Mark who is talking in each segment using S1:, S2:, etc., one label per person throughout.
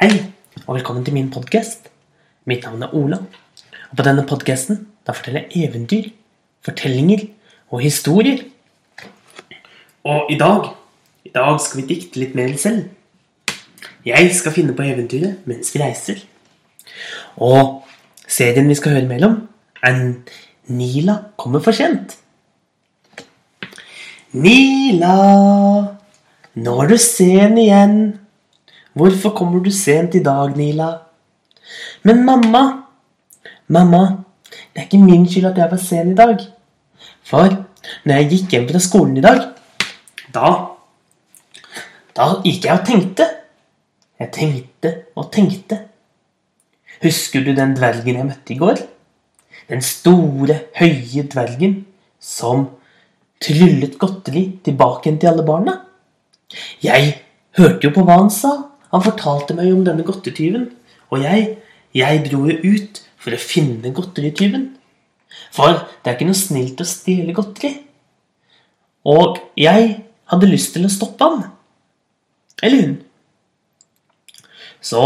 S1: Hei, og velkommen til min podkast. Mitt navn er Ola. Og på denne podkasten forteller jeg eventyr, fortellinger og historier. Og i dag i dag skal vi dikte litt mer selv. Jeg skal finne på eventyret mens vi reiser. Og serien vi skal høre mellom, er Nila kommer for sent. Nila, nå er du sen igjen. Hvorfor kommer du sent i dag, Nila? Men mamma, mamma, det er ikke min skyld at jeg var sen i dag. For når jeg gikk hjem fra skolen i dag, da Da gikk jeg og tenkte. Jeg tenkte og tenkte. Husker du den dvergen jeg møtte i går? Den store, høye dvergen som tryllet godteri tilbake igjen til alle barna? Jeg hørte jo på hva han sa. Han fortalte meg om denne godtetyven. Og jeg, jeg dro jo ut for å finne godterityven. For det er ikke noe snilt å stjele godteri. Og jeg hadde lyst til å stoppe han. Eller hun. Så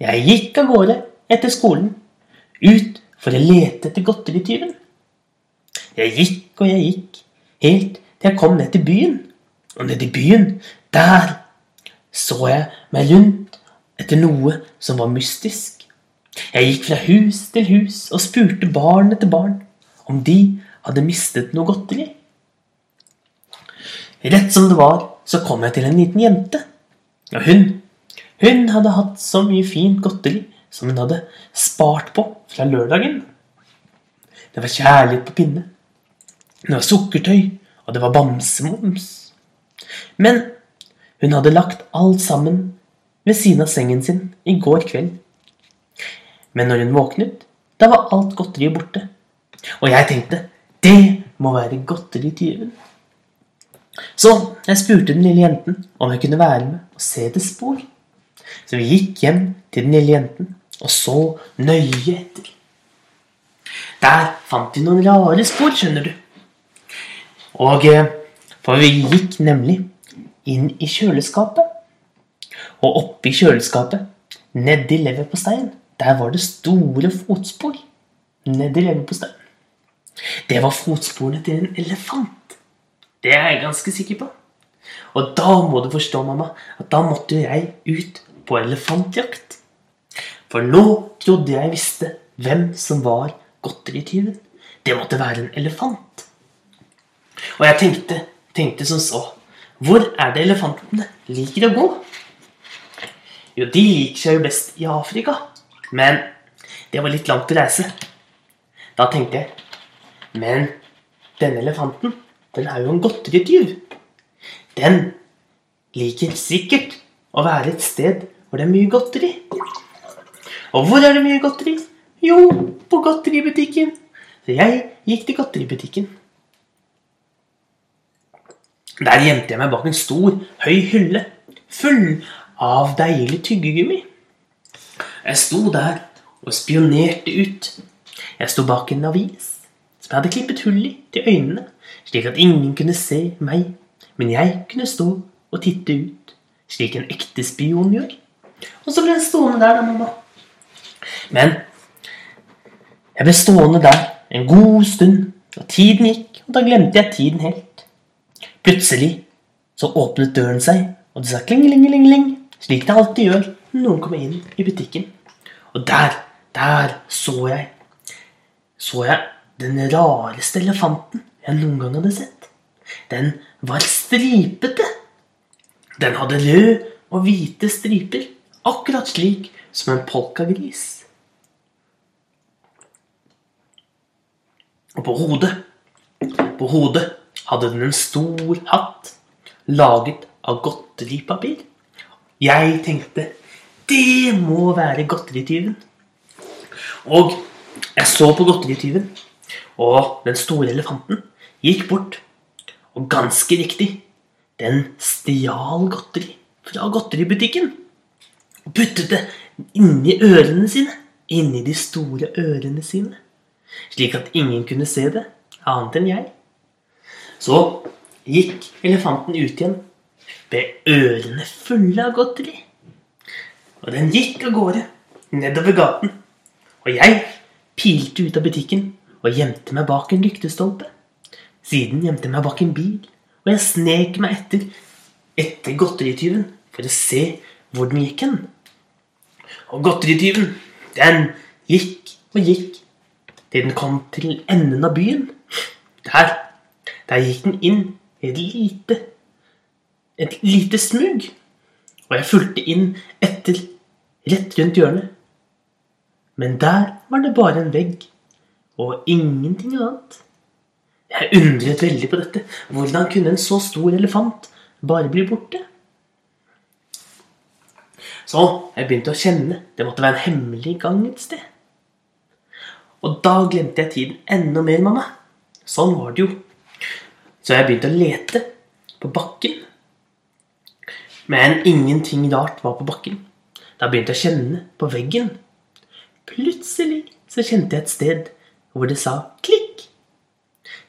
S1: jeg gikk av gårde etter skolen, ut for å lete etter godterityven. Jeg gikk og jeg gikk, helt til jeg kom ned til byen. Og nede i byen, der så jeg meg rundt etter noe som var mystisk. Jeg gikk fra hus til hus og spurte barn etter barn om de hadde mistet noe godteri. Rett som det var, så kom jeg til en liten jente. Og hun, hun hadde hatt så mye fint godteri som hun hadde spart på fra lørdagen. Det var kjærlighet på pinne. Det var sukkertøy, og det var bamsemums. Men hun hadde lagt alt sammen ved siden av sengen sin i går kveld. Men når hun våknet, da var alt godteriet borte. Og jeg tenkte det må være godterityven. Så jeg spurte den lille jenten om jeg kunne være med og se etter spor. Så vi gikk hjem til den lille jenten og så nøye etter. Der fant vi noen rare spor, skjønner du. Og eh, For vi gikk nemlig inn i kjøleskapet. Og oppe i kjøleskapet, nedi leverposteien, der var det store fotspor nedi leverposteien. Det var fotsporene til en elefant. Det er jeg ganske sikker på. Og da må du forstå, mamma, at da måtte jeg ut på elefantjakt. For nå trodde jeg visste hvem som var godterityven. Det måtte være en elefant. Og jeg tenkte, tenkte som så Hvor er det elefantene liker å gå? Jo, de liker seg jo best i Afrika. Men det var litt langt å reise. Da tenkte jeg Men denne elefanten, den er jo en godterityv. Den liker sikkert å være et sted hvor det er mye godteri. Og hvor er det mye godteri? Jo, på godteributikken. Så jeg gikk til godteributikken. Der gjemte jeg meg bak en stor, høy hylle full av deilig tyggegummi. Jeg sto der og spionerte ut. Jeg sto bak en avis som jeg hadde klippet hull i til øynene, slik at ingen kunne se meg, men jeg kunne stå og titte ut, slik en ekte spion gjør. Og så ble jeg stående der, da, mamma. Men jeg ble stående der en god stund, og tiden gikk, og da glemte jeg tiden helt. Plutselig så åpnet døren seg, og det sa klingelingeling, slik det alltid gjør når noen kommer inn i butikken. Og der, der så jeg Så jeg den rareste elefanten jeg noen gang hadde sett. Den var stripete. Den hadde rød og hvite striper, akkurat slik som en polkagris. Og på hodet På hodet hadde den en stor hatt laget av godteripapir. Jeg tenkte det må være godterityven. Og jeg så på godterityven, og den store elefanten gikk bort. Og ganske riktig, den stjal godteri fra godteributikken. Og puttet det inni ørene sine. Inni de store ørene sine. Slik at ingen kunne se det, annet enn jeg. Så gikk elefanten ut igjen med ørene fulle av godteri. og den gikk av gårde nedover gaten. Og jeg pilte ut av butikken og gjemte meg bak en lyktestolpe. Siden gjemte jeg meg bak en bil, og jeg snek meg etter etter godterityven for å se hvor den gikk hen. Og godterityven, den gikk og gikk til den kom til enden av byen. Der, der gikk den inn i et lite et lite smug. Og jeg fulgte inn etter, rett rundt hjørnet. Men der var det bare en vegg, og ingenting annet. Jeg undret veldig på dette. Hvordan kunne en så stor elefant bare bli borte? Så jeg begynte å kjenne det måtte være en hemmelig gang et sted. Og da glemte jeg tiden enda mer, mamma. Sånn var det jo. Så jeg begynte å lete på bakken. Men ingenting rart var på bakken. Da begynte jeg å kjenne på veggen. Plutselig så kjente jeg et sted hvor det sa klikk.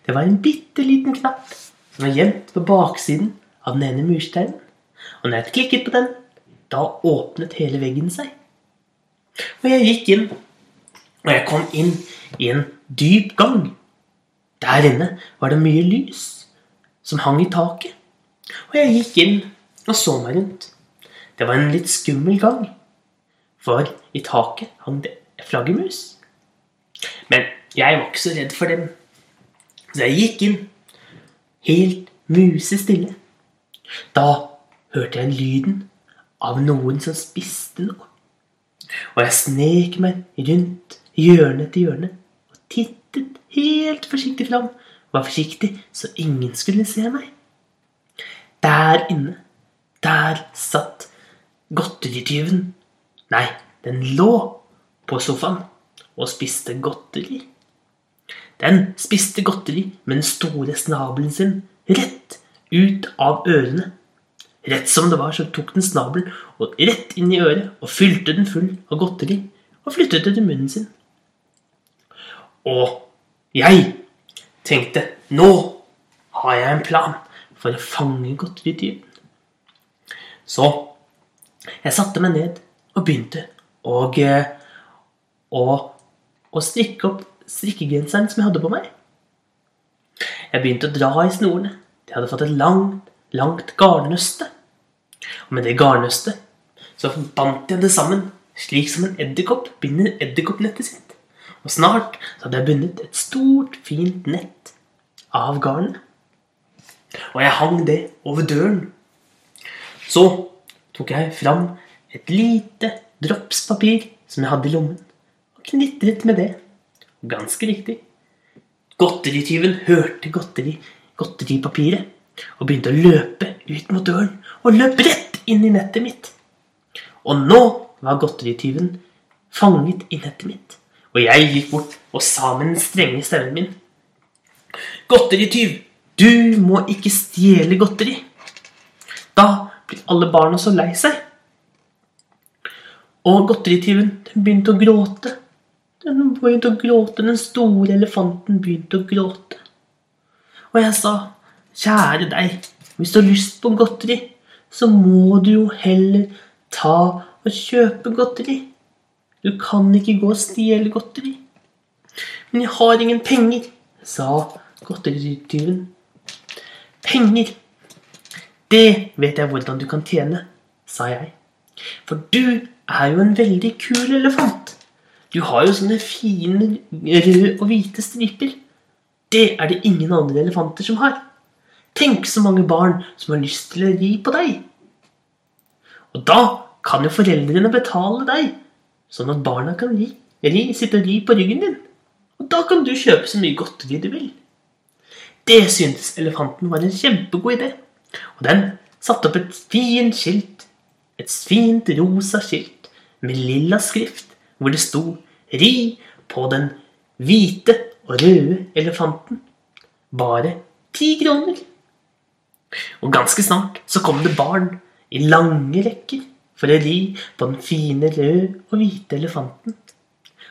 S1: Det var en bitte liten knapp som var gjemt på baksiden av den ene mursteinen. Og når jeg klikket på den, da åpnet hele veggen seg. Og jeg gikk inn, og jeg kom inn i en dyp gang. Der inne var det mye lys som hang i taket. Og jeg gikk inn og så meg rundt. Det var en litt skummel gang, for i taket hang det flaggermus. Men jeg var ikke så redd for dem. Så jeg gikk inn, helt musestille. Da hørte jeg lyden av noen som spiste noe. Og jeg snek meg rundt hjørne til hjørne og tittet helt forsiktig fram. Var forsiktig så ingen skulle se meg. Der inne, der satt godterityven. Nei, den lå på sofaen og spiste godteri. Den spiste godteri med den store snabelen sin rett ut av ørene. Rett som det var, så tok den snabelen og rett inn i øret og fylte den full av godteri og flyttet det til munnen sin. Og jeg tenkte nå har jeg en plan for å fange godterityven. Så jeg satte meg ned og begynte å, å, å strikke opp strikkegenseren som jeg hadde på meg. Jeg begynte å dra i snorene. De hadde fått et langt, langt garnnøste. Og med det garnnøstet så bandt jeg det sammen, slik som en edderkopp binder edderkoppnettet sitt. Og snart så hadde jeg bundet et stort, fint nett av garnet. Og jeg hang det over døren. Så tok jeg fram et lite dropspapir som jeg hadde i lommen, og knitret med det. Ganske riktig. Godterityven hørte godteri, godteripapiret og begynte å løpe ut mot døren og løp rett inn i nettet mitt. Og nå var godterityven fanget i nettet mitt, og jeg gikk bort og sa med den strenge stemmen min Godterityv, du må ikke stjele godteri. Da blir alle barna så lei seg. Og godterityven begynte å gråte. Den begynte å gråte, den store elefanten begynte å gråte. Og jeg sa, kjære deg, hvis du har lyst på godteri, så må du jo heller ta og kjøpe godteri. Du kan ikke gå og stjele godteri. Men jeg har ingen penger, sa godterityven. Penger, det vet jeg hvordan du kan tjene, sa jeg. For du er jo en veldig kul elefant. Du har jo sånne fine røde og hvite striper. Det er det ingen andre elefanter som har. Tenk så mange barn som har lyst til å ri på deg. Og da kan jo foreldrene betale deg, sånn at barna kan ri, ri, sitte og ri på ryggen din. Og da kan du kjøpe så mye godteri du vil. Det syntes elefanten var en kjempegod idé, og den satte opp et fint skilt, et fint rosa skilt med lilla skrift, hvor det sto 'Ri på den hvite og røde elefanten'. Bare ti kroner. Og ganske snart så kom det barn i lange rekker for å ri på den fine røde og hvite elefanten.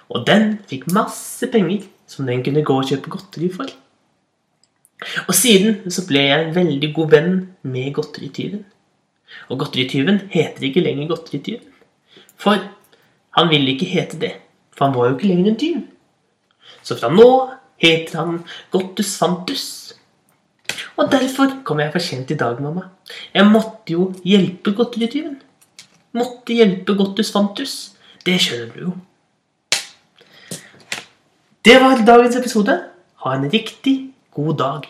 S1: Og den fikk masse penger som den kunne gå og kjøpe godteri for. Og siden så ble jeg en veldig god venn med godterityven. Og godterityven heter ikke lenger godterityven. For han ville ikke hete det, for han var jo ikke lenger en tyv. Så fra nå heter han Gottus Fantus. Og derfor kom jeg for sent i dag, mamma. Jeg måtte jo hjelpe godterityven. Måtte hjelpe Gottus Fantus. Det skjønner du jo. Det var dagens episode. Ha en riktig god dag.